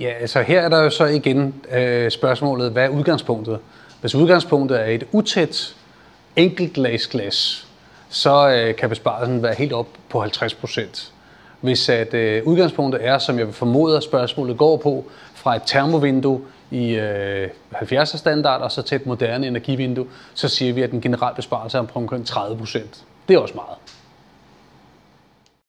Ja, altså her er der jo så igen øh, spørgsmålet, hvad er udgangspunktet? Hvis udgangspunktet er et utæt enkeltlagsglas, så øh, kan besparelsen være helt op på 50 procent. Hvis at øh, udgangspunktet er, som jeg vil formode, at spørgsmålet går på, fra et termovindue i øh, 70'er standard og så til et moderne energivindue, så siger vi, at den generelle besparelse er omkring 30 procent. Det er også meget.